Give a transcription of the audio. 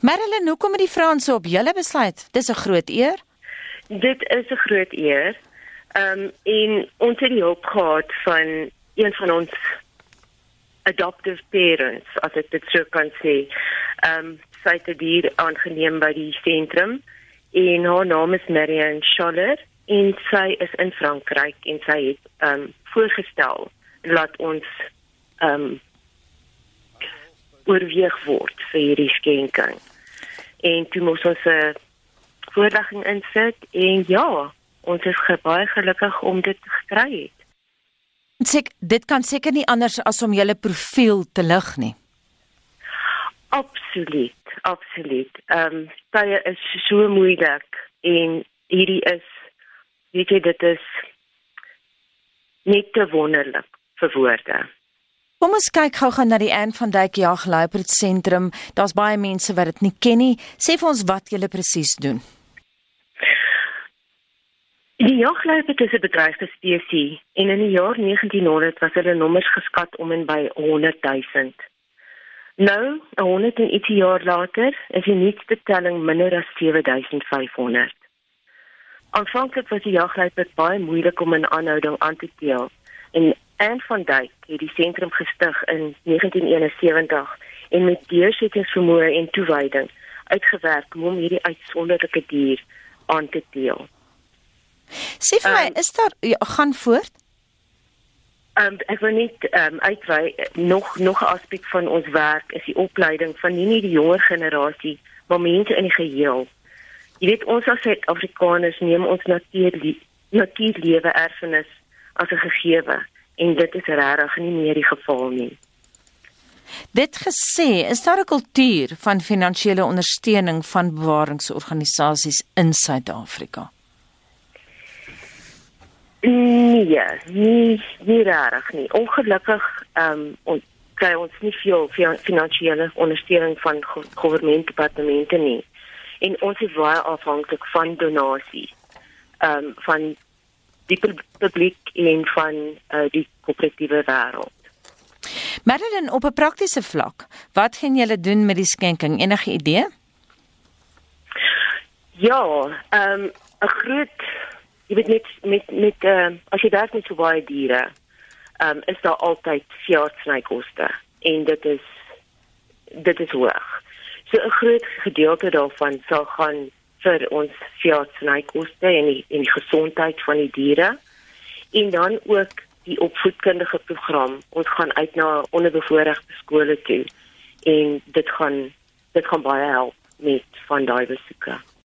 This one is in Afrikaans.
Marilyn, hoekom het die Franse op julle besluit? Dis 'n groot eer. Dit is 'n groot eer. Ehm um, en ons het die hulp gehad van een van ons adoptive parents, as ek dit sou kan sê. Ehm um, sy het hier aangeneem by die sentrum en haar naam is Marianne Scholler en sy is in Frankryk en sy het ehm um, voorgestel laat ons ehm um, oorweeg word vir hierdie skenking. En toe moes ons 'n voorlegging insit en ja, ons is baie gelukkig om dit gekry het. Sek, dit kan seker nie anders as om julle profiel te lig nie. Absoluut, absoluut. Ehm um, dit is so moeilik en hierdie is weet jy dit is net te wonderlik vir woorde. Kom ons kyk gou-gou na die Anne van Dyk Jagluiperd sentrum. Daar's baie mense wat dit nie ken nie. Sê vir ons wat julle presies doen. Die jagluiperd is 'n bedreigde spesies en in die jaar 1900 was hulle nommers geskat om en by 100 000. Nou, 100 en ietsie jaar later, is die nuutste telling minder as 7500. Aanvanklik was die jagluiperd baie moeilik om 'n aanhouding aan te teel en Anne van Dyk het die sentrum gestig in 1971 en met deursettingsvermoë en toewyding uitgewerk om hierdie uitsonderlike dier aan te teel. Sê vir my, um, is daar ja, gaan voort? Um, ek wil net um, uitwy nog nog 'n aspek van ons werk is die opleiding van nie net die jonger generasie, maar mense in die geheel. Jy weet ons as Suid-Afrikaners neem ons natuur natuurlewe erfenis as 'n gegewe en dit is regtig nie meer die geval nie. Dit gesê, is daar 'n kultuur van finansiële ondersteuning van bewaringsorganisasies in Suid-Afrika? Nee, nie nie regtig nie. Ongelukkig ehm um, kry ons nie veel finansiële ondersteuning van regeringsdepartemente nie. En ons is baie afhanklik van donasies. Ehm um, van die publiek en van uh, die koöperatiewe wêreld. Madeline op 'n praktiese vlak, wat gaan julle doen met die skenking? Enige idee? Ja, ehm um, 'n groot jy weet net met met uh, as jy werk met so baie diere, ehm um, is daar altyd veeartsenykoste en dit is dit is hoog. So 'n groot gedeelte daarvan sal gaan vir ons veeartsenykoste en die en die gesondheid van die diere. En dan ook die opvoedkundige program. Ons gaan uit na onderbevoorregte skole toe en dit gaan dit gaan baie help met van daai besoeke.